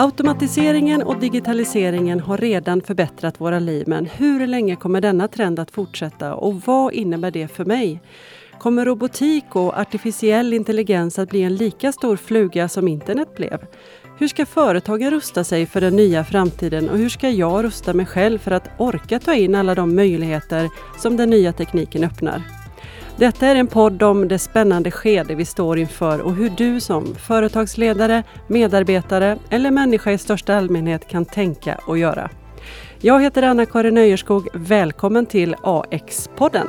Automatiseringen och digitaliseringen har redan förbättrat våra liv men hur länge kommer denna trend att fortsätta och vad innebär det för mig? Kommer robotik och artificiell intelligens att bli en lika stor fluga som internet blev? Hur ska företagen rusta sig för den nya framtiden och hur ska jag rusta mig själv för att orka ta in alla de möjligheter som den nya tekniken öppnar? Detta är en podd om det spännande skede vi står inför och hur du som företagsledare, medarbetare eller människa i största allmänhet kan tänka och göra. Jag heter Anna-Karin Öjerskog. Välkommen till AX-podden.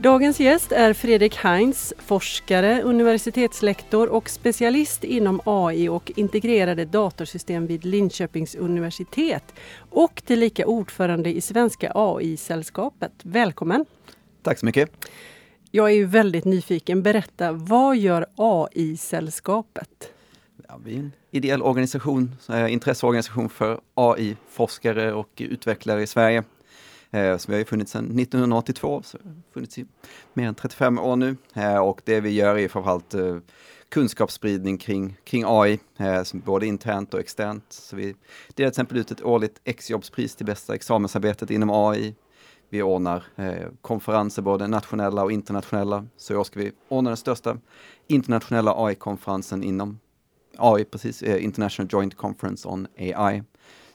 Dagens gäst är Fredrik Heinz, forskare, universitetslektor och specialist inom AI och integrerade datorsystem vid Linköpings universitet och tillika ordförande i Svenska AI-sällskapet. Välkommen! Tack så mycket! Jag är väldigt nyfiken. Berätta, vad gör AI-sällskapet? Ja, vi är en ideell organisation, intresseorganisation för AI-forskare och utvecklare i Sverige. Eh, som har funnits sedan 1982, så funnits i mer än 35 år nu. Eh, och det vi gör är framförallt eh, kunskapsspridning kring, kring AI, eh, både internt och externt. Så vi delar till exempel ut ett årligt exjobbspris till bästa examensarbetet inom AI. Vi ordnar eh, konferenser, både nationella och internationella. Så i år ska vi ordna den största internationella AI-konferensen inom AI, precis, eh, International Joint Conference on AI,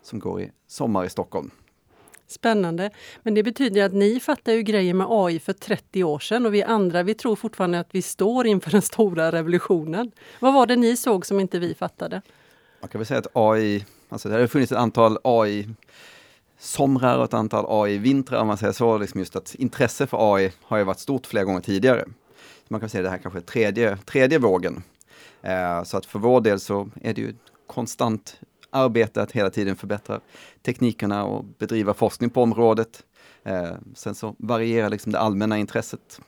som går i sommar i Stockholm. Spännande. Men det betyder att ni fattar ju grejer med AI för 30 år sedan och vi andra vi tror fortfarande att vi står inför den stora revolutionen. Vad var det ni såg som inte vi fattade? Man kan väl säga att AI, alltså det har funnits ett antal AI somrar och ett antal AI-vintrar om man säger så. Liksom just att intresse för AI har ju varit stort flera gånger tidigare. man kan säga att det här kanske är tredje, tredje vågen. Eh, så att för vår del så är det ju konstant arbete att hela tiden förbättra teknikerna och bedriva forskning på området. Eh, sen så varierar liksom det allmänna intresset.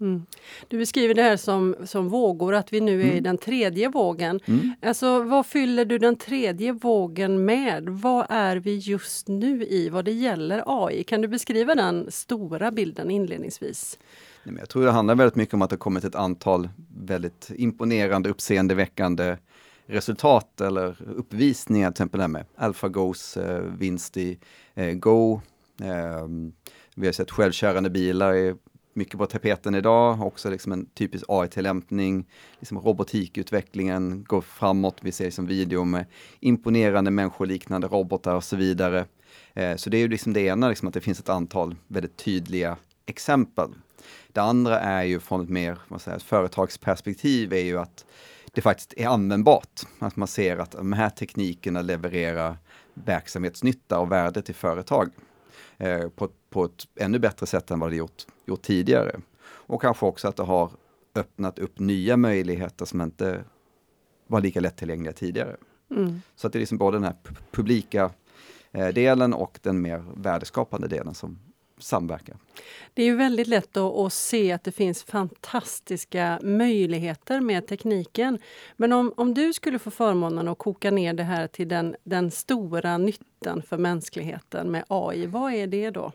Mm. Du beskriver det här som, som vågor, att vi nu är mm. i den tredje vågen. Mm. Alltså, vad fyller du den tredje vågen med? Vad är vi just nu i vad det gäller AI? Kan du beskriva den stora bilden inledningsvis? Jag tror det handlar väldigt mycket om att det kommit ett antal väldigt imponerande, uppseendeväckande resultat eller uppvisningar, till exempel det här med AlphaGos eh, vinst i eh, Go. Eh, vi har sett självkörande bilar är mycket på tapeten idag, också liksom en typisk AI-tillämpning. Liksom robotikutvecklingen går framåt, vi ser liksom video med imponerande människoliknande robotar och så vidare. Eh, så det är ju liksom det ena, liksom att det finns ett antal väldigt tydliga exempel. Det andra är ju från ett mer vad säger, företagsperspektiv är ju att det faktiskt är användbart. Att man ser att de här teknikerna levererar verksamhetsnytta och värde till företag eh, på, på ett ännu bättre sätt än vad det gjort, gjort tidigare. Och kanske också att det har öppnat upp nya möjligheter som inte var lika lättillgängliga tidigare. Mm. Så att det är liksom både den här publika eh, delen och den mer värdeskapande delen som, samverka. Det är ju väldigt lätt att, se att det finns fantastiska möjligheter med tekniken. Men om, om du skulle få förmånen att koka ner det här till den, den stora nyttan för mänskligheten med AI, vad är det då?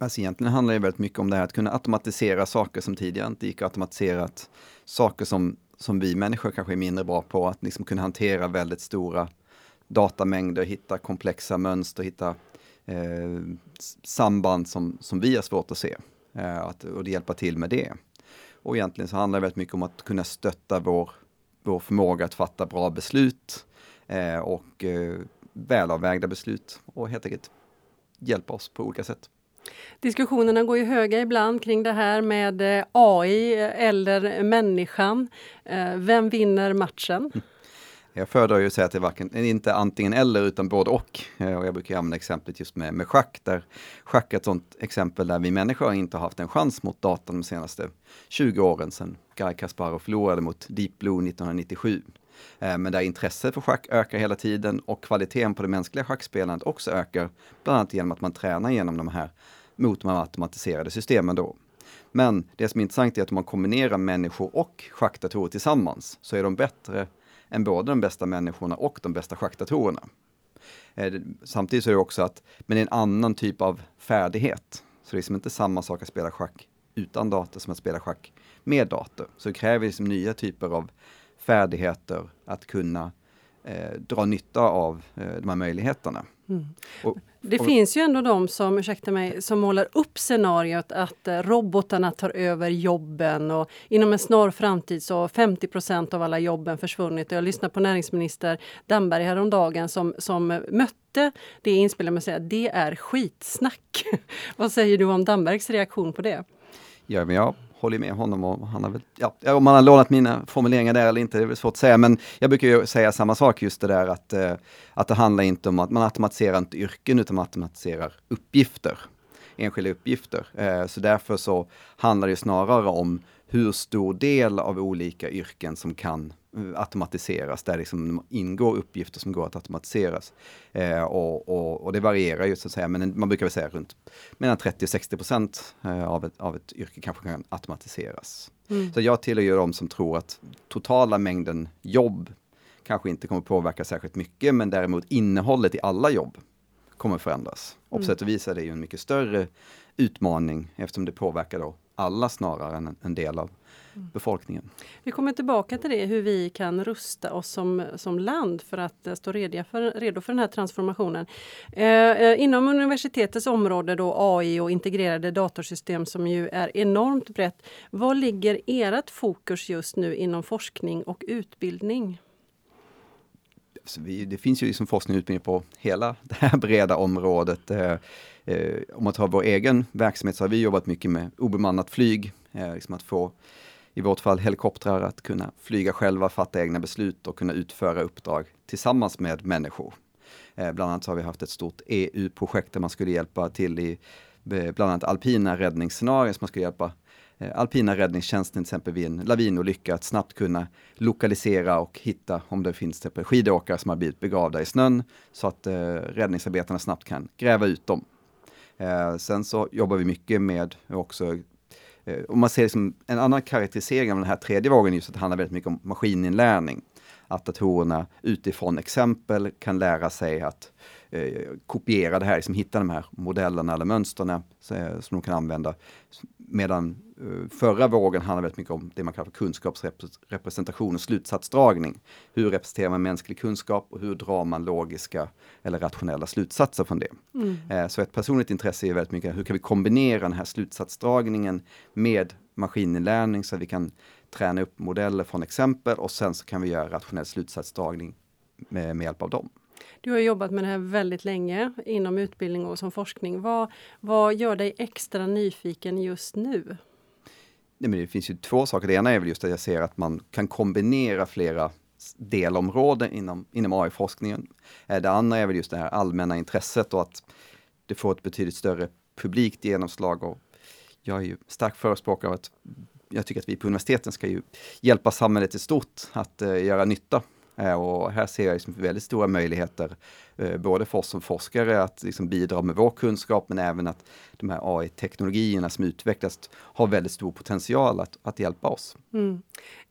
Alltså egentligen handlar det väldigt mycket om det här att kunna automatisera saker som tidigare inte gick att automatisera. Saker som, som vi människor kanske är mindre bra på, att liksom kunna hantera väldigt stora datamängder, hitta komplexa mönster, hitta eh, samband som, som vi har svårt att se. Eh, att, och hjälpa till med det. Och egentligen så handlar det väldigt mycket om att kunna stötta vår, vår förmåga att fatta bra beslut eh, och eh, välavvägda beslut och helt enkelt hjälpa oss på olika sätt. Diskussionerna går ju höga ibland kring det här med eh, AI eller människan. Eh, vem vinner matchen? Mm. Jag föredrar ju att säga att det är varken, inte antingen eller utan både och. Eh, och jag brukar använda exemplet just med, med schack, där schack är ett sådant exempel där vi människor inte har haft en chans mot datan de senaste 20 åren sedan Garry Kasparov förlorade mot Deep Blue 1997. Eh, men där intresset för schack ökar hela tiden och kvaliteten på det mänskliga schackspelandet också ökar, bland annat genom att man tränar genom de här mot de automatiserade systemen då. Men det som är intressant är att om man kombinerar människor och schackdatorer tillsammans så är de bättre än både de bästa människorna och de bästa schackdatorerna. Eh, samtidigt så är det också att, men en annan typ av färdighet. Så det är liksom inte samma sak att spela schack utan dator som att spela schack med dator. Så det kräver liksom nya typer av färdigheter att kunna eh, dra nytta av eh, de här möjligheterna. Mm. Och, det och, finns ju ändå de som, ursäkta mig, som målar upp scenariot att eh, robotarna tar över jobben och inom en snar framtid så har 50% av alla jobben försvunnit. Jag lyssnade på näringsminister Damberg häromdagen som, som mötte det inspelet med att säga det är skitsnack. Vad säger du om Dambergs reaktion på det? Ja, men jag håller med honom och han har väl, ja, om han har lånat mina formuleringar där eller inte, det är väl svårt att säga, men jag brukar ju säga samma sak just det där att, eh, att det handlar inte om att man automatiserar inte yrken utan man automatiserar uppgifter, enskilda uppgifter. Eh, så därför så handlar det snarare om hur stor del av olika yrken som kan automatiseras, där liksom ingår uppgifter som går att automatiseras. Eh, och, och, och, det varierar ju så att säga, men man brukar väl säga runt mellan 30 och 60 procent eh, av, ett, av ett yrke kanske kan automatiseras. Mm. Så jag tillhör ju de som tror att totala mängden jobb kanske inte kommer påverka särskilt mycket, men däremot innehållet i alla jobb kommer förändras. Och på mm. sätt och vis är det ju en mycket större utmaning eftersom det påverkar då alla snarare än en del av befolkningen. Vi kommer tillbaka till det, hur vi kan rusta oss som, som land för att eh, stå redo för, redo för den här transformationen. Eh, eh, inom universitetets område då AI och integrerade datorsystem som ju är enormt brett. Vad ligger ert fokus just nu inom forskning och utbildning? Alltså vi, det finns ju liksom forskning och utbildning på hela det här breda området. Eh, eh, om man tar vår egen verksamhet så har vi jobbat mycket med obemannat flyg, eh, liksom att få i vårt fall helikoptrar, att kunna flyga själva, fatta egna beslut och kunna utföra uppdrag tillsammans med människor. Eh, bland annat har vi haft ett stort EU-projekt där man skulle hjälpa till i eh, bland annat alpina räddningsscenarier, som man skulle hjälpa eh, alpina räddningstjänsten till exempel vid en lavinolycka att snabbt kunna lokalisera och hitta om det finns till skidåkare som har blivit begravda i snön så att eh, räddningsarbetarna snabbt kan gräva ut dem. Eh, sen så jobbar vi mycket med också Eh, om man ser liksom en annan karaktärisering av den här tredje vågen, just att det handlar väldigt mycket om maskininlärning. Att datorerna utifrån exempel kan lära sig att eh, kopiera det här, liksom hitta de här modellerna eller mönstren eh, som de kan använda. Medan förra vågen handlar väldigt mycket om det man kallar för kunskapsrepresentation och slutsatsdragning. Hur representerar man mänsklig kunskap och hur drar man logiska eller rationella slutsatser från det? Mm. Eh, så ett personligt intresse är väldigt mycket hur kan vi kombinera den här slutsatsdragningen med maskininlärning så att vi kan träna upp modeller från exempel och sen så kan vi göra rationell slutsatsdragning med, med hjälp av dem. Du har jobbat med det här väldigt länge inom utbildning och som forskning. Vad, vad gör dig extra nyfiken just nu? Nej, men det finns ju två saker. Det ena är väl just att jag ser att man kan kombinera flera delområden inom, inom AI-forskningen. Eh, det andra är väl just det här allmänna intresset och att det får ett betydligt större publikt genomslag. Och jag är ju stark förespråkare av att jag tycker att vi på universiteten ska ju hjälpa samhället i stort att uh, göra nytta och här ser jag liksom väldigt stora möjligheter, eh, både för oss som forskare att liksom bidra med vår kunskap, men även att de här AI-teknologierna som utvecklas har väldigt stor potential att, att hjälpa oss. Mm.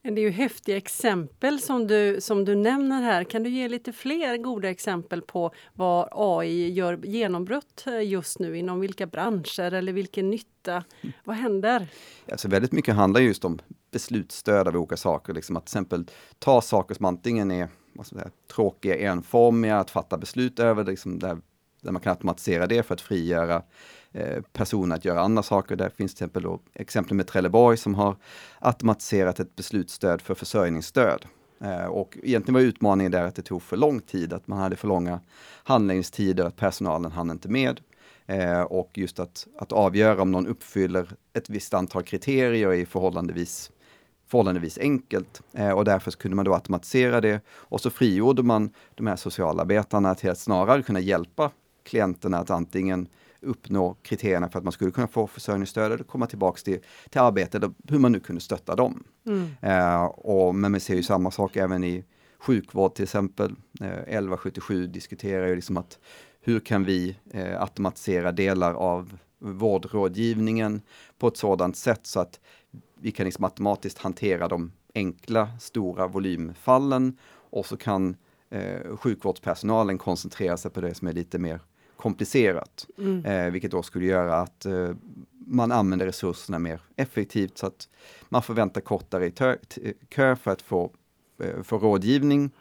Det är ju häftiga exempel som du, som du nämner här. Kan du ge lite fler goda exempel på vad AI gör genombrott just nu? Inom vilka branscher eller vilken nytta? Vad händer? Alltså väldigt mycket handlar just om beslutsstöd av olika saker. Liksom att till exempel ta saker som antingen är säga, tråkiga, enformiga, att fatta beslut över, liksom där, där man kan automatisera det för att frigöra eh, personer att göra andra saker. Där finns till exempel då, exempel med Trelleborg som har automatiserat ett beslutsstöd för försörjningsstöd. Eh, och egentligen var utmaningen där att det tog för lång tid, att man hade för långa handläggningstider, att personalen hann inte med. Eh, och just att, att avgöra om någon uppfyller ett visst antal kriterier är förhållandevis förhållandevis enkelt eh, och därför kunde man då automatisera det och så frigjorde man de här socialarbetarna till att snarare kunna hjälpa klienterna att antingen uppnå kriterierna för att man skulle kunna få försörjningsstöd eller komma tillbaks till, till arbete, eller hur man nu kunde stötta dem. Mm. Eh, och, men vi ser ju samma sak även i sjukvård till exempel. Eh, 1177 diskuterar ju liksom att hur kan vi eh, automatisera delar av vårdrådgivningen på ett sådant sätt så att vi kan liksom matematiskt hantera de enkla, stora volymfallen och så kan eh, sjukvårdspersonalen koncentrera sig på det som är lite mer komplicerat. Mm. Eh, vilket då skulle göra att eh, man använder resurserna mer effektivt så att man får vänta kortare i kö för att få, eh, få rådgivning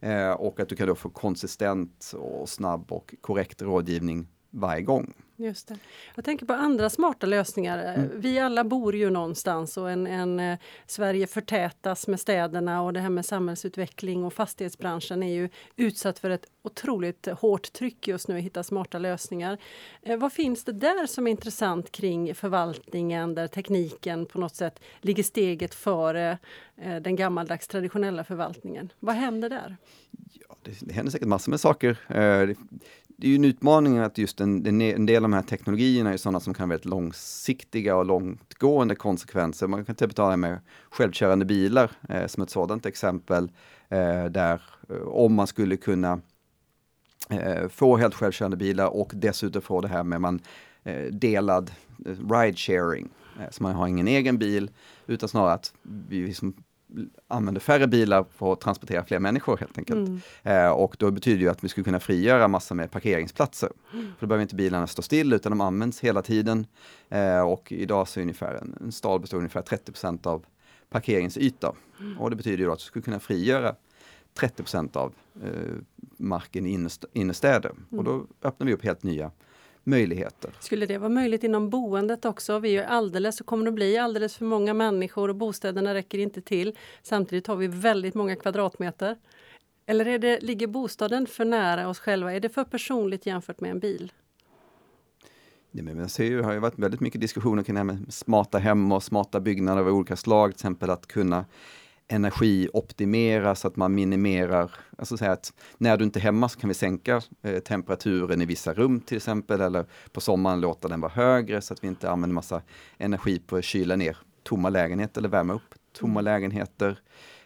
eh, och att du kan då få konsistent och snabb och korrekt rådgivning varje gång. Just det. Jag tänker på andra smarta lösningar. Mm. Vi alla bor ju någonstans och en, en, eh, Sverige förtätas med städerna och det här med samhällsutveckling och fastighetsbranschen är ju utsatt för ett otroligt hårt tryck just nu att hitta smarta lösningar. Eh, vad finns det där som är intressant kring förvaltningen där tekniken på något sätt ligger steget före eh, den gammaldags traditionella förvaltningen? Vad händer där? Ja, det, det händer säkert massor med saker. Det är ju en utmaning att just en, en del av de här teknologierna är sådana som kan vara väldigt långsiktiga och långtgående konsekvenser. Man kan till exempel ta med självkörande bilar eh, som ett sådant exempel. Eh, där eh, om man skulle kunna eh, få helt självkörande bilar och dessutom få det här med man eh, delad eh, ride sharing. Eh, så man har ingen egen bil utan snarare att vi liksom använder färre bilar för att transportera fler människor helt enkelt. Mm. Eh, och då betyder det att vi skulle kunna frigöra massor med parkeringsplatser. Mm. För då behöver inte bilarna stå still utan de används hela tiden. Eh, och idag så är ungefär en, en stad består ungefär 30% av parkeringsyta. Mm. Och det betyder ju att vi skulle kunna frigöra 30% av eh, marken i innerstäder. Och mm. då öppnar vi upp helt nya möjligheter. Skulle det vara möjligt inom boendet också? Vi är alldeles, så kommer det bli alldeles för många människor och bostäderna räcker inte till. Samtidigt har vi väldigt många kvadratmeter. Eller är det, ligger bostaden för nära oss själva? Är det för personligt jämfört med en bil? Ja, men jag ser ju, det har ju varit väldigt mycket diskussioner kring det här med smarta hem och smarta byggnader av olika slag, till exempel att kunna energioptimera så att man minimerar, alltså säga att när du inte är hemma så kan vi sänka eh, temperaturen i vissa rum till exempel eller på sommaren låta den vara högre så att vi inte använder massa energi på att kyla ner tomma lägenheter eller värma upp tomma mm. lägenheter.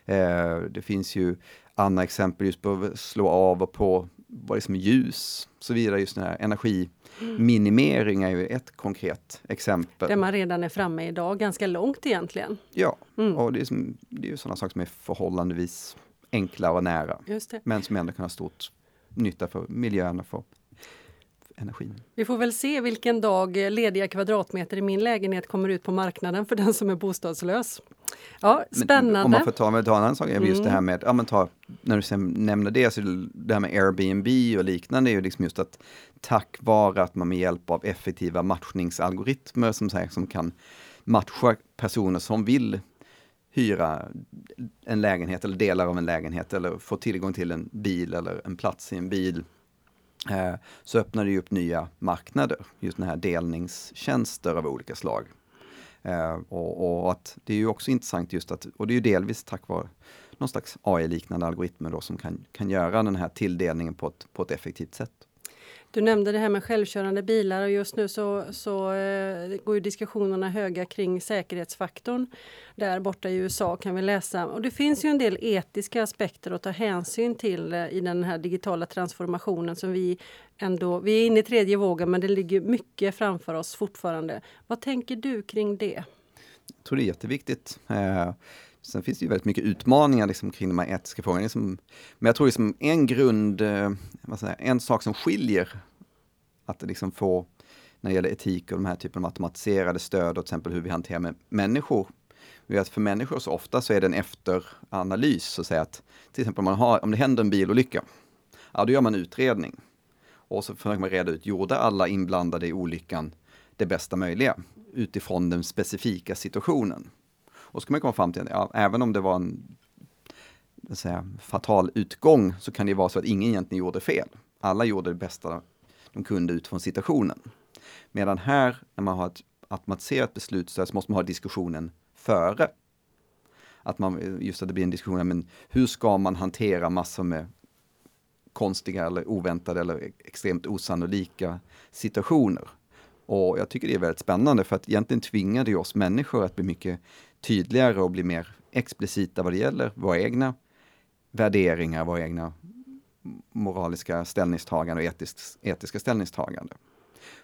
Eh, det finns ju andra exempel just på att slå av och på vad det är som är ljus och så vidare, just den här energi Minimering är ju ett konkret exempel. Där man redan är framme idag, ganska långt egentligen. Ja, mm. och det är, som, det är sådana saker som är förhållandevis enkla och nära. Men som ändå kan ha stort nytta för miljön och för energin. Vi får väl se vilken dag lediga kvadratmeter i min lägenhet kommer ut på marknaden för den som är bostadslös. Ja, spännande. Men, om man får ta, ta en annan sak, just mm. det här med, ja, men ta, när du sen nämner det, så det här med Airbnb och liknande är ju liksom just att tack vare att man med hjälp av effektiva matchningsalgoritmer som, här, som kan matcha personer som vill hyra en lägenhet eller delar av en lägenhet eller få tillgång till en bil eller en plats i en bil Eh, så öppnar det upp nya marknader, just den här delningstjänster av olika slag. Eh, och, och, att det är ju också intressant just att, och det är ju delvis tack vare någon slags AI-liknande algoritmer då som kan, kan göra den här tilldelningen på ett, på ett effektivt sätt. Du nämnde det här med självkörande bilar och just nu så, så eh, går ju diskussionerna höga kring säkerhetsfaktorn. Där borta i USA kan vi läsa. Och det finns ju en del etiska aspekter att ta hänsyn till eh, i den här digitala transformationen som vi ändå, vi är inne i tredje vågen men det ligger mycket framför oss fortfarande. Vad tänker du kring det? Jag tror det är jätteviktigt. Eh, Sen finns det ju väldigt mycket utmaningar liksom, kring de här etiska frågorna. Liksom, men jag tror liksom en grund, eh, vad säger, en sak som skiljer att liksom få, när det gäller etik och de här typen av automatiserade stöd och till exempel hur vi hanterar med människor. är att för människor så ofta så är det en efteranalys, så att säga att till exempel om, man har, om det händer en bilolycka, ja då gör man utredning. Och så försöker man reda ut, gjorde alla inblandade i olyckan det bästa möjliga utifrån den specifika situationen? Och så kan man komma fram till att ja, även om det var en säga, fatal utgång så kan det vara så att ingen egentligen gjorde fel. Alla gjorde det bästa de kunde utifrån situationen. Medan här, när man har ett automatiserat beslut så måste man ha diskussionen före. Att man, just att det blir en diskussion, men hur ska man hantera massor med konstiga eller oväntade eller extremt osannolika situationer? Och jag tycker det är väldigt spännande för att egentligen tvingar det oss människor att bli mycket tydligare och bli mer explicita vad det gäller våra egna värderingar, våra egna moraliska ställningstaganden och etiskt, etiska ställningstaganden.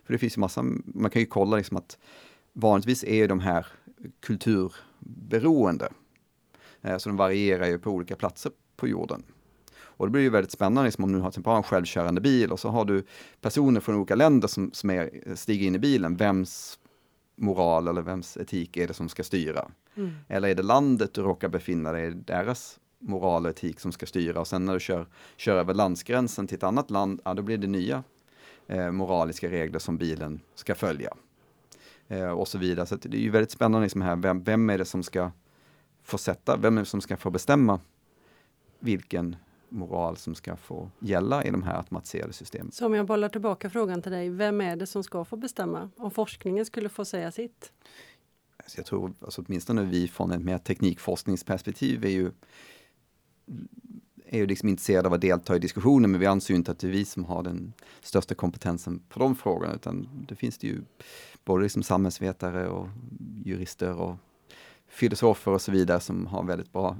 För det finns ju massa, man kan ju kolla liksom att vanligtvis är de här kulturberoende. Eh, så de varierar ju på olika platser på jorden. Och det blir ju väldigt spännande liksom, om du har till exempel en självkörande bil och så har du personer från olika länder som, som är, stiger in i bilen. Vems moral eller vems etik är det som ska styra? Mm. Eller är det landet du råkar befinna dig i, deras moral och etik som ska styra och sen när du kör, kör över landsgränsen till ett annat land, ja, då blir det nya eh, moraliska regler som bilen ska följa. Eh, och så vidare. Så det är ju väldigt spännande liksom här, vem, vem är det som ska få sätta, vem är det som ska få bestämma vilken moral som ska få gälla i de här automatiserade systemen. Så om jag bollar tillbaka frågan till dig, vem är det som ska få bestämma? Om forskningen skulle få säga sitt? Alltså jag tror, alltså åtminstone vi från ett mer teknikforskningsperspektiv är ju är ju liksom intresserade av att delta i diskussionen men vi anser inte att det är vi som har den största kompetensen på de frågorna utan det finns det ju både liksom samhällsvetare och jurister och filosofer och så vidare som har väldigt bra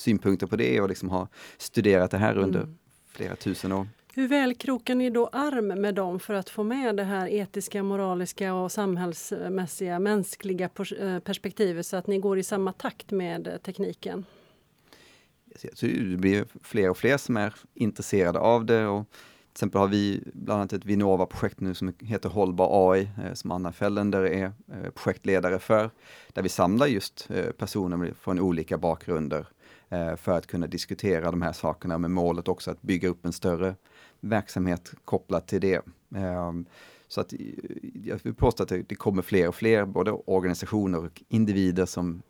synpunkter på det och liksom har studerat det här under mm. flera tusen år. Hur väl krokar ni då arm med dem för att få med det här etiska, moraliska och samhällsmässiga, mänskliga eh, perspektivet så att ni går i samma takt med tekniken? det blir fler och fler som är intresserade av det. Och till exempel har vi bland annat ett Vinnova-projekt nu som heter Hållbar AI, eh, som Anna Fällender är eh, projektledare för, där vi samlar just personer från olika bakgrunder för att kunna diskutera de här sakerna med målet också att bygga upp en större verksamhet kopplat till det. Ehm, så att jag vill påstå att det kommer fler och fler, både organisationer och individer som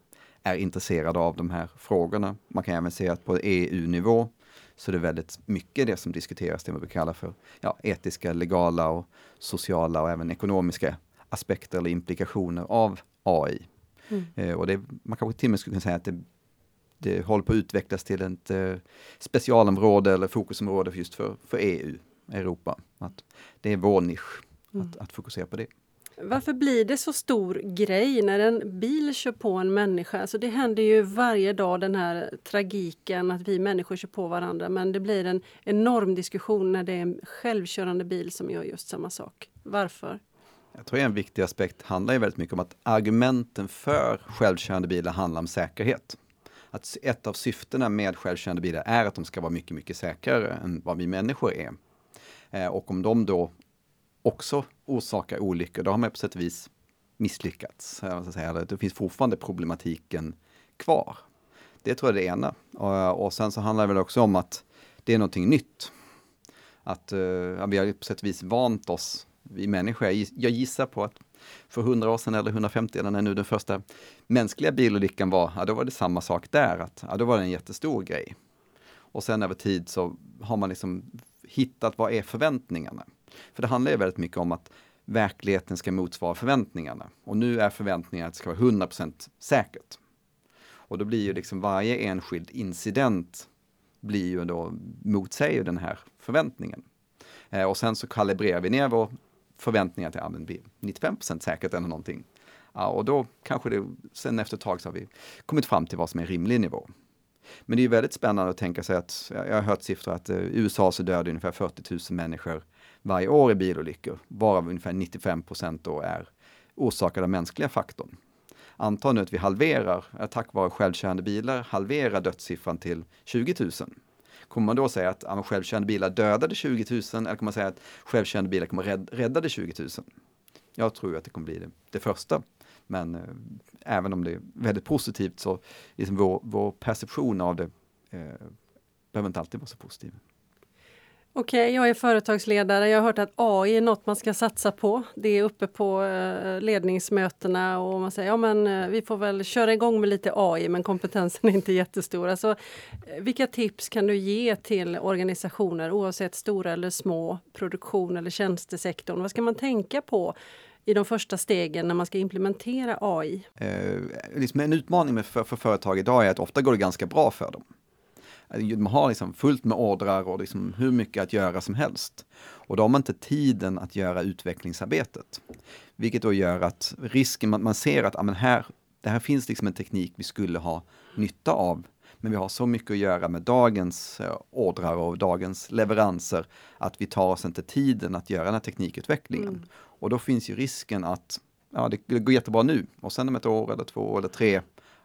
är intresserade av de här frågorna. Man kan även se att på EU-nivå så är det väldigt mycket det som diskuteras, det vi kallar för ja, etiska, legala och sociala och även ekonomiska aspekter eller implikationer av AI. Mm. Eh, och det, man kanske till och med skulle kunna säga att det, det håller på att utvecklas till ett eh, specialområde eller fokusområde just för, för EU, Europa. Att det är vår nisch mm. att, att fokusera på det. Varför blir det så stor grej när en bil kör på en människa? Alltså det händer ju varje dag den här tragiken att vi människor kör på varandra men det blir en enorm diskussion när det är en självkörande bil som gör just samma sak. Varför? Jag tror en viktig aspekt handlar ju väldigt mycket om att argumenten för självkörande bilar handlar om säkerhet. Att ett av syftena med självkörande bilar är att de ska vara mycket, mycket säkrare än vad vi människor är. Eh, och om de då också orsakar olyckor, då har man på sätt och vis misslyckats. Eh, det finns fortfarande problematiken kvar. Det tror jag är det ena. Och, och sen så handlar det väl också om att det är någonting nytt. Att uh, vi har på sätt och vis vant oss, vi människor, jag gissar på att för 100 år sedan eller 150 eller när nu den första mänskliga bilolyckan var, ja, då var det samma sak där, att ja, då var det en jättestor grej. Och sen över tid så har man liksom hittat vad är förväntningarna? För det handlar ju väldigt mycket om att verkligheten ska motsvara förväntningarna. Och nu är förväntningarna att det ska vara 100% säkert. Och då blir ju liksom varje enskild incident blir ju då motsäger den här förväntningen. Eh, och sen så kalibrerar vi ner vår förväntningar till att ja, 95% säkert eller någonting. Ja, och då kanske det, sen efter ett tag så har vi kommit fram till vad som är rimlig nivå. Men det är väldigt spännande att tänka sig att, jag har hört siffror att i eh, USA så dör det ungefär 40 000 människor varje år i bilolyckor, varav ungefär 95 procent då är orsakade av mänskliga faktorn. Anta nu att vi halverar, eh, tack vare självkörande bilar, halverar dödssiffran till 20 000. Kommer man då säga att ja, självkörande bilar dödade 20 000 eller kommer man säga att självkörande bilar kommer rädd, räddade 20 000? Jag tror att det kommer bli det, det första. Men eh, även om det är väldigt positivt så liksom vår, vår perception av det eh, behöver inte alltid vara så positiv. Okej, okay, jag är företagsledare. Jag har hört att AI är något man ska satsa på. Det är uppe på eh, ledningsmötena och man säger ja men eh, vi får väl köra igång med lite AI men kompetensen är inte jättestor. Alltså, eh, vilka tips kan du ge till organisationer oavsett stora eller små, produktion eller tjänstesektorn? Vad ska man tänka på i de första stegen när man ska implementera AI? Eh, liksom en utmaning för, för företag idag är att ofta går det ganska bra för dem. Man har liksom fullt med ordrar och liksom hur mycket att göra som helst. Och då har man inte tiden att göra utvecklingsarbetet. Vilket då gör att risken, man, man ser att amen, här, det här finns liksom en teknik vi skulle ha nytta av. Men vi har så mycket att göra med dagens eh, ordrar och dagens leveranser att vi tar oss inte tiden att göra den här teknikutvecklingen. Mm. Och då finns ju risken att ja, det, det går jättebra nu och sen om ett år eller två eller tre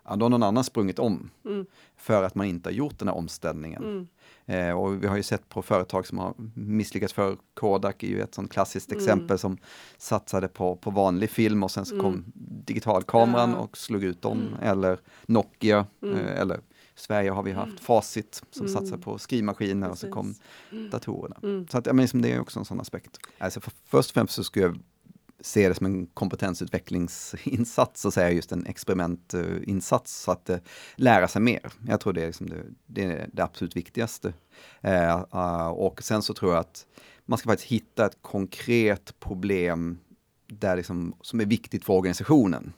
ja, då har någon annan sprungit om mm. för att man inte har gjort den här omställningen. Mm. Eh, och vi har ju sett på företag som har misslyckats för Kodak är ju ett sånt klassiskt mm. exempel som satsade på, på vanlig film och sen så kom mm. digitalkameran ja. och slog ut dem. Mm. Eller Nokia eh, eller Sverige har vi haft mm. Facit som mm. satsar på skrivmaskiner Precis. och så kom mm. datorerna. Mm. Så att, men, liksom, det är också en sån aspekt. Alltså, för, först och främst så skulle jag se det som en kompetensutvecklingsinsats, så säga just en experimentinsats, så att uh, lära sig mer. Jag tror det är, liksom det, det, är det absolut viktigaste. Uh, uh, och sen så tror jag att man ska faktiskt hitta ett konkret problem där liksom, som är viktigt för organisationen.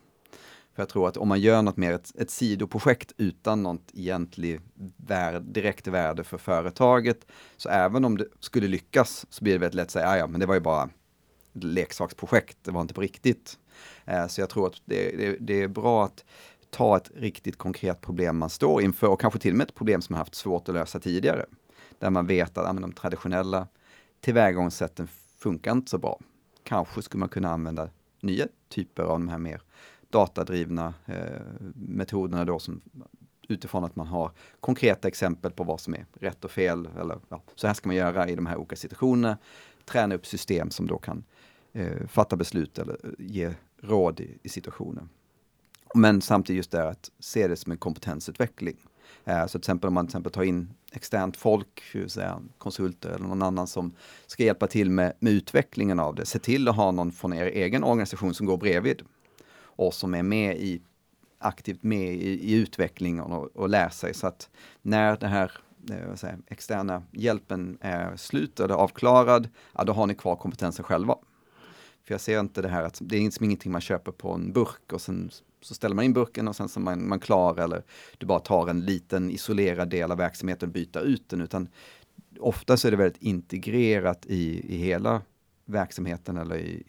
För jag tror att om man gör något mer, ett, ett sidoprojekt utan något egentligt värde, direkt värde för företaget, så även om det skulle lyckas så blir det väldigt lätt att säga, ja men det var ju bara leksaksprojekt, det var inte på riktigt. Eh, så jag tror att det, det, det, är bra att ta ett riktigt konkret problem man står inför och kanske till och med ett problem som man haft svårt att lösa tidigare. Där man vet att ja, de traditionella tillvägagångssätten funkar inte så bra. Kanske skulle man kunna använda nya typer av de här mer datadrivna eh, metoderna då som utifrån att man har konkreta exempel på vad som är rätt och fel. Eller, ja, så här ska man göra i de här olika situationerna. Träna upp system som då kan eh, fatta beslut eller eh, ge råd i, i situationen. Men samtidigt just det att se det som en kompetensutveckling. Eh, så till exempel om man till exempel tar in externt folk, säga, konsulter eller någon annan som ska hjälpa till med, med utvecklingen av det. Se till att ha någon från er egen organisation som går bredvid och som är med i aktivt med i, i utvecklingen och, och lär sig så att när den här eh, säga, externa hjälpen är slut eller avklarad, ja, då har ni kvar kompetensen själva. För jag ser inte det här att det är liksom ingenting man köper på en burk och sen så ställer man in burken och sen så är man, man klar eller du bara tar en liten isolerad del av verksamheten och byter ut den utan ofta så är det väldigt integrerat i, i hela verksamheten eller i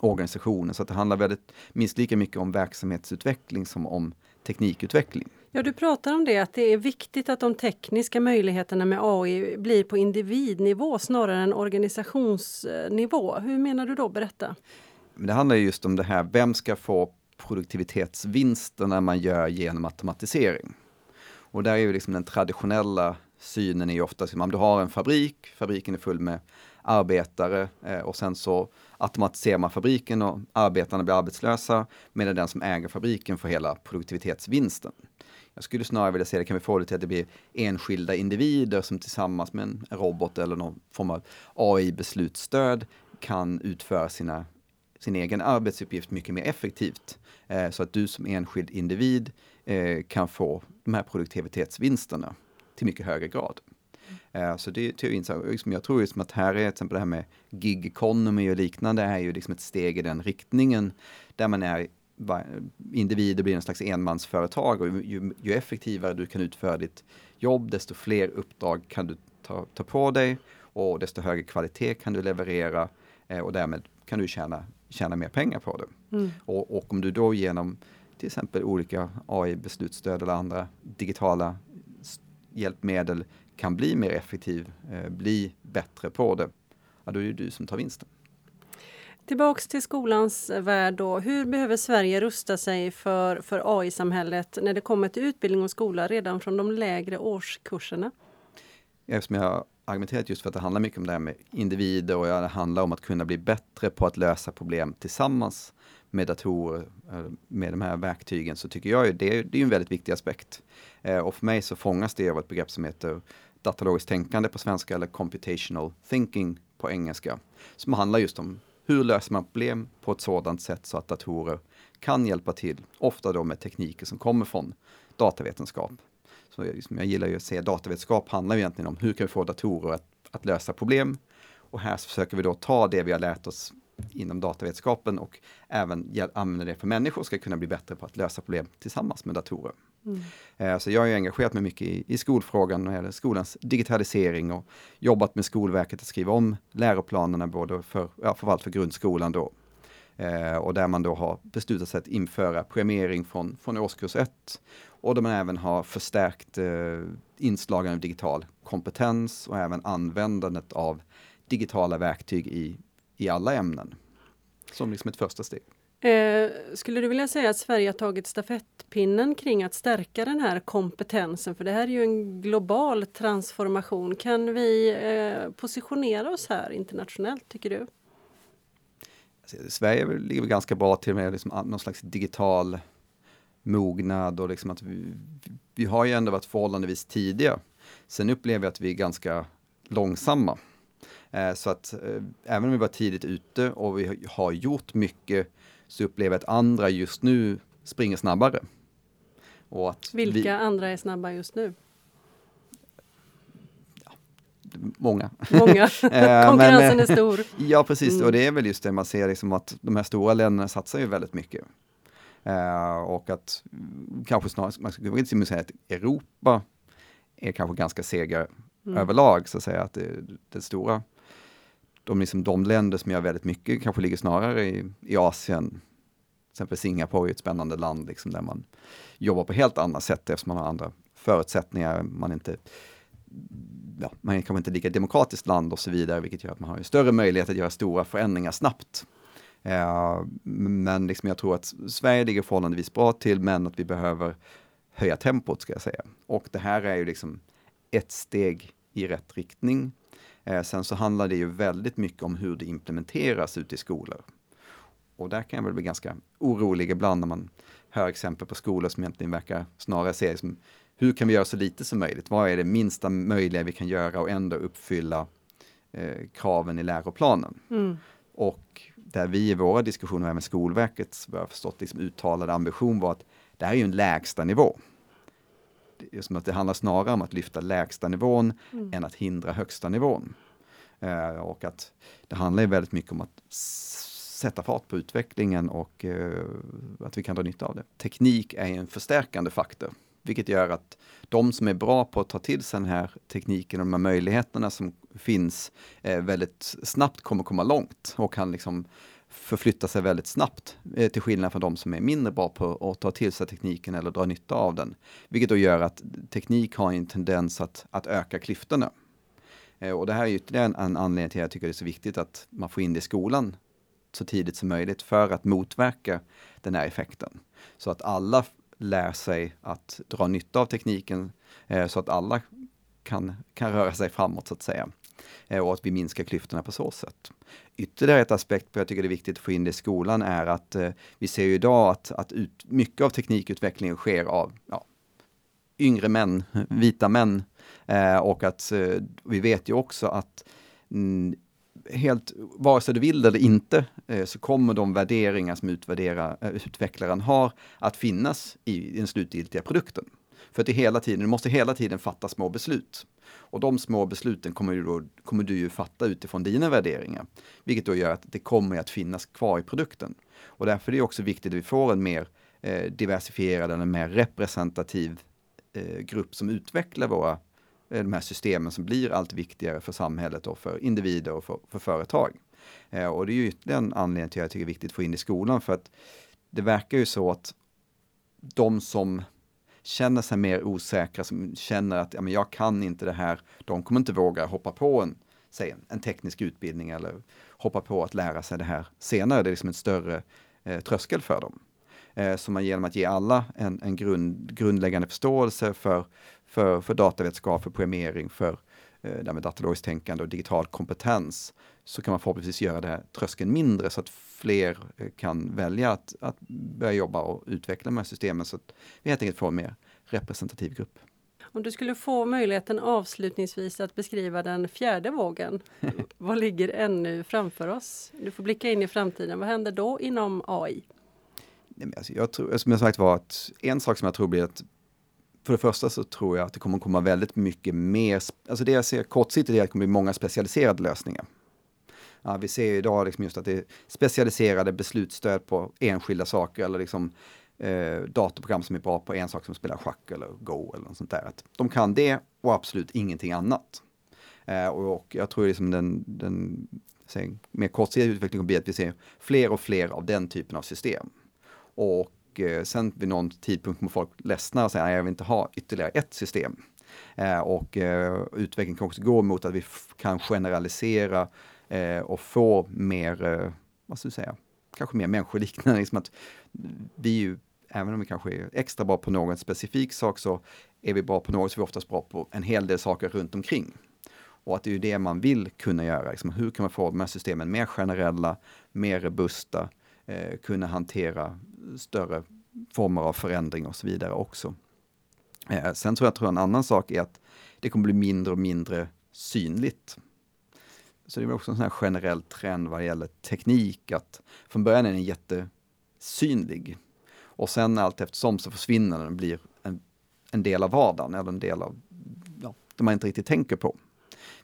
organisationen. Så att det handlar väldigt, minst lika mycket om verksamhetsutveckling som om teknikutveckling. Ja, du pratar om det, att det är viktigt att de tekniska möjligheterna med AI blir på individnivå snarare än organisationsnivå. Hur menar du då? Berätta. Det handlar just om det här, vem ska få produktivitetsvinster när man gör genom automatisering? Och där är ju liksom den traditionella synen är ju oftast att du har en fabrik, fabriken är full med arbetare eh, och sen så automatiserar man fabriken och arbetarna blir arbetslösa medan den som äger fabriken får hela produktivitetsvinsten. Jag skulle snarare vilja se det, kan vi få det till att det blir enskilda individer som tillsammans med en robot eller någon form av AI-beslutsstöd kan utföra sina, sin egen arbetsuppgift mycket mer effektivt. Eh, så att du som enskild individ eh, kan få de här produktivitetsvinsterna till mycket högre grad. Eh, så det är intressant. Liksom, jag tror liksom att här är till exempel det här med gig economy och liknande är ju liksom ett steg i den riktningen där man är individer blir en slags enmansföretag och ju, ju, effektivare du kan utföra ditt jobb, desto fler uppdrag kan du ta, ta på dig och desto högre kvalitet kan du leverera eh, och därmed kan du tjäna, tjäna mer pengar på det. Mm. Och, och, om du då genom till exempel olika AI-beslutsstöd eller andra digitala hjälpmedel kan bli mer effektiv, eh, bli bättre på det, ja, då är det du som tar vinsten. Tillbaks till skolans värld då. Hur behöver Sverige rusta sig för, för AI-samhället när det kommer till utbildning och skola redan från de lägre årskurserna? Eftersom jag argumenterat just för att det handlar mycket om det här med individer och det handlar om att kunna bli bättre på att lösa problem tillsammans med datorer, eh, med de här verktygen, så tycker jag ju det, det är en väldigt viktig aspekt. Eh, och för mig så fångas det av ett begrepp som heter datalogiskt tänkande på svenska eller computational thinking på engelska. Som handlar just om hur löser man problem på ett sådant sätt så att datorer kan hjälpa till, ofta då med tekniker som kommer från datavetenskap. Så liksom jag gillar ju att se datavetenskap handlar egentligen om hur kan vi få datorer att, att lösa problem. Och här försöker vi då ta det vi har lärt oss inom datavetenskapen och även använda det för människor ska kunna bli bättre på att lösa problem tillsammans med datorer. Mm. Eh, så jag har engagerat mig mycket i, i skolfrågan när det gäller skolans digitalisering och jobbat med Skolverket att skriva om läroplanerna både för, ja, framförallt för grundskolan då. Eh, och där man då har beslutat sig att införa programmering från, från årskurs 1 och där man även har förstärkt eh, inslagen av digital kompetens och även användandet av digitala verktyg i, i alla ämnen. Som liksom ett första steg. Eh, skulle du vilja säga att Sverige har tagit stafettpinnen kring att stärka den här kompetensen? För det här är ju en global transformation. Kan vi eh, positionera oss här internationellt, tycker du? Alltså, Sverige ligger ganska bra till med liksom någon slags digital mognad och liksom att vi, vi har ju ändå varit förhållandevis tidiga. Sen upplever jag att vi är ganska långsamma. Eh, så att eh, även om vi var tidigt ute och vi har gjort mycket så upplever jag att andra just nu springer snabbare. Och att Vilka vi, andra är snabba just nu? många. Många. Eh, Konkurrensen är stor. Ja precis, mm. och det är väl just det man ser liksom att de här stora länderna satsar ju väldigt mycket. Uh, och att kanske snarare, man skulle inte säga att Europa är kanske ganska sega mm. överlag, så att säga att det, det stora de, liksom, de länder som gör väldigt mycket kanske ligger snarare i, i Asien. Till exempel Singapore är ett spännande land liksom, där man jobbar på helt andra sätt eftersom man har andra förutsättningar. Man, inte, ja, man är kanske inte lika demokratiskt land och så vidare, vilket gör att man har större möjlighet att göra stora förändringar snabbt. Uh, men liksom jag tror att Sverige ligger förhållandevis bra till, men att vi behöver höja tempot ska jag säga. Och det här är ju liksom ett steg i rätt riktning. Eh, sen så handlar det ju väldigt mycket om hur det implementeras ute i skolor. Och där kan jag väl bli ganska orolig ibland när man hör exempel på skolor som egentligen verkar snarare se som hur kan vi göra så lite som möjligt? Vad är det minsta möjliga vi kan göra och ändå uppfylla eh, kraven i läroplanen? Mm. Och där vi i våra diskussioner med Skolverkets, vad jag förstått, liksom uttalade ambition var att det här är ju en lägsta nivå som att det handlar snarare om att lyfta lägsta nivån mm. än att hindra högsta nivån. Eh, och att det handlar väldigt mycket om att sätta fart på utvecklingen och eh, att vi kan dra nytta av det. Teknik är en förstärkande faktor, vilket gör att de som är bra på att ta till sig den här tekniken och de här möjligheterna som finns eh, väldigt snabbt kommer komma långt och kan liksom förflytta sig väldigt snabbt, eh, till skillnad från de som är mindre bra på att ta till sig tekniken eller dra nytta av den. Vilket då gör att teknik har en tendens att, att öka klyftorna. Eh, och det här är ytterligare en, en anledning till att jag tycker det är så viktigt att man får in det i skolan så tidigt som möjligt för att motverka den här effekten. Så att alla lär sig att dra nytta av tekniken eh, så att alla kan, kan röra sig framåt så att säga. Eh, och att vi minskar klyftorna på så sätt. Ytterligare ett aspekt på jag tycker det är viktigt att få in det i skolan är att eh, vi ser ju idag att, att ut, mycket av teknikutvecklingen sker av ja, yngre män, vita män. Eh, och att eh, vi vet ju också att mm, helt, vare sig du vill det eller inte, eh, så kommer de värderingar som eh, utvecklaren har att finnas i den slutgiltiga produkten. För att det hela tiden, du måste hela tiden fatta små beslut. Och de små besluten kommer du, då, kommer du ju fatta utifrån dina värderingar. Vilket då gör att det kommer att finnas kvar i produkten. Och därför är det också viktigt att vi får en mer eh, diversifierad, en mer representativ eh, grupp som utvecklar våra eh, de här systemen som blir allt viktigare för samhället och för individer och för, för företag. Eh, och det är ju ytterligare en anledning till att jag tycker det är viktigt att få in i skolan för att det verkar ju så att de som känner sig mer osäkra, som känner att ja, men jag kan inte det här, de kommer inte våga hoppa på en, säg, en teknisk utbildning eller hoppa på att lära sig det här senare. Det är liksom en större eh, tröskel för dem. Eh, så man genom att ge alla en, en grund, grundläggande förståelse för, för, för datavetenskap, för programmering, för eh, datalogiskt tänkande och digital kompetens, så kan man förhoppningsvis göra det här tröskeln mindre så att fler eh, kan välja att, att börja jobba och utveckla de här systemen så att vi helt enkelt får en mer representativ grupp. Om du skulle få möjligheten avslutningsvis att beskriva den fjärde vågen, vad ligger ännu framför oss? Du får blicka in i framtiden. Vad händer då inom AI? Nej, alltså jag tror, som jag sagt var att en sak som jag tror blir att för det första så tror jag att det kommer komma väldigt mycket mer, alltså det jag ser kortsiktigt är att det kommer bli många specialiserade lösningar. Ja, vi ser idag liksom just att det är specialiserade beslutsstöd på enskilda saker eller liksom eh, datorprogram som är bra på en sak som spelar schack eller Go eller något sånt där. Att de kan det och absolut ingenting annat. Eh, och, och, jag tror liksom den, den säg, mer kortsiktiga utvecklingen blir att vi ser fler och fler av den typen av system. Och eh, sen vid någon tidpunkt kommer folk ledsna och säga att jag vill inte ha ytterligare ett system. Eh, och eh, utvecklingen kan också gå mot att vi kan generalisera eh, och få mer, eh, vad ska du säga, kanske mer människoliknande. Liksom att vi ju, även om vi kanske är extra bra på någon specifik sak så är vi bra på något så är vi oftast bra på en hel del saker runt omkring. Och att det är det man vill kunna göra. Liksom, hur kan man få de här systemen mer generella, mer robusta, eh, kunna hantera större former av förändring och så vidare också. Eh, sen tror jag, tror en annan sak är att det kommer bli mindre och mindre synligt. Så det är också en sån här generell trend vad gäller teknik att från början är den jättesynlig och sen allt eftersom så försvinner den och blir en, en del av vardagen eller en del av ja, det man inte riktigt tänker på.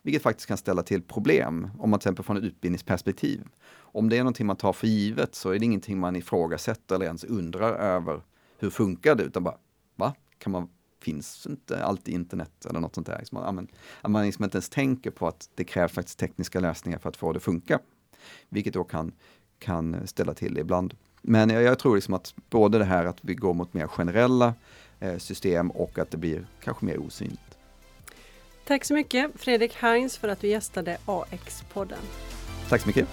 Vilket faktiskt kan ställa till problem om man till exempel från ett utbildningsperspektiv. Om det är någonting man tar för givet så är det ingenting man ifrågasätter eller ens undrar över hur funkar det utan bara, va? Kan man finns inte alltid internet eller något sånt där. Liksom, att man, att man liksom inte ens tänker på att det krävs faktiskt tekniska lösningar för att få det att funka. Vilket då kan, kan ställa till det ibland. Men jag, jag tror liksom att både det här att vi går mot mer generella eh, system och att det blir kanske mer osynligt. Tack så mycket Fredrik Heinz för att du gästade AX-podden. Tack så mycket.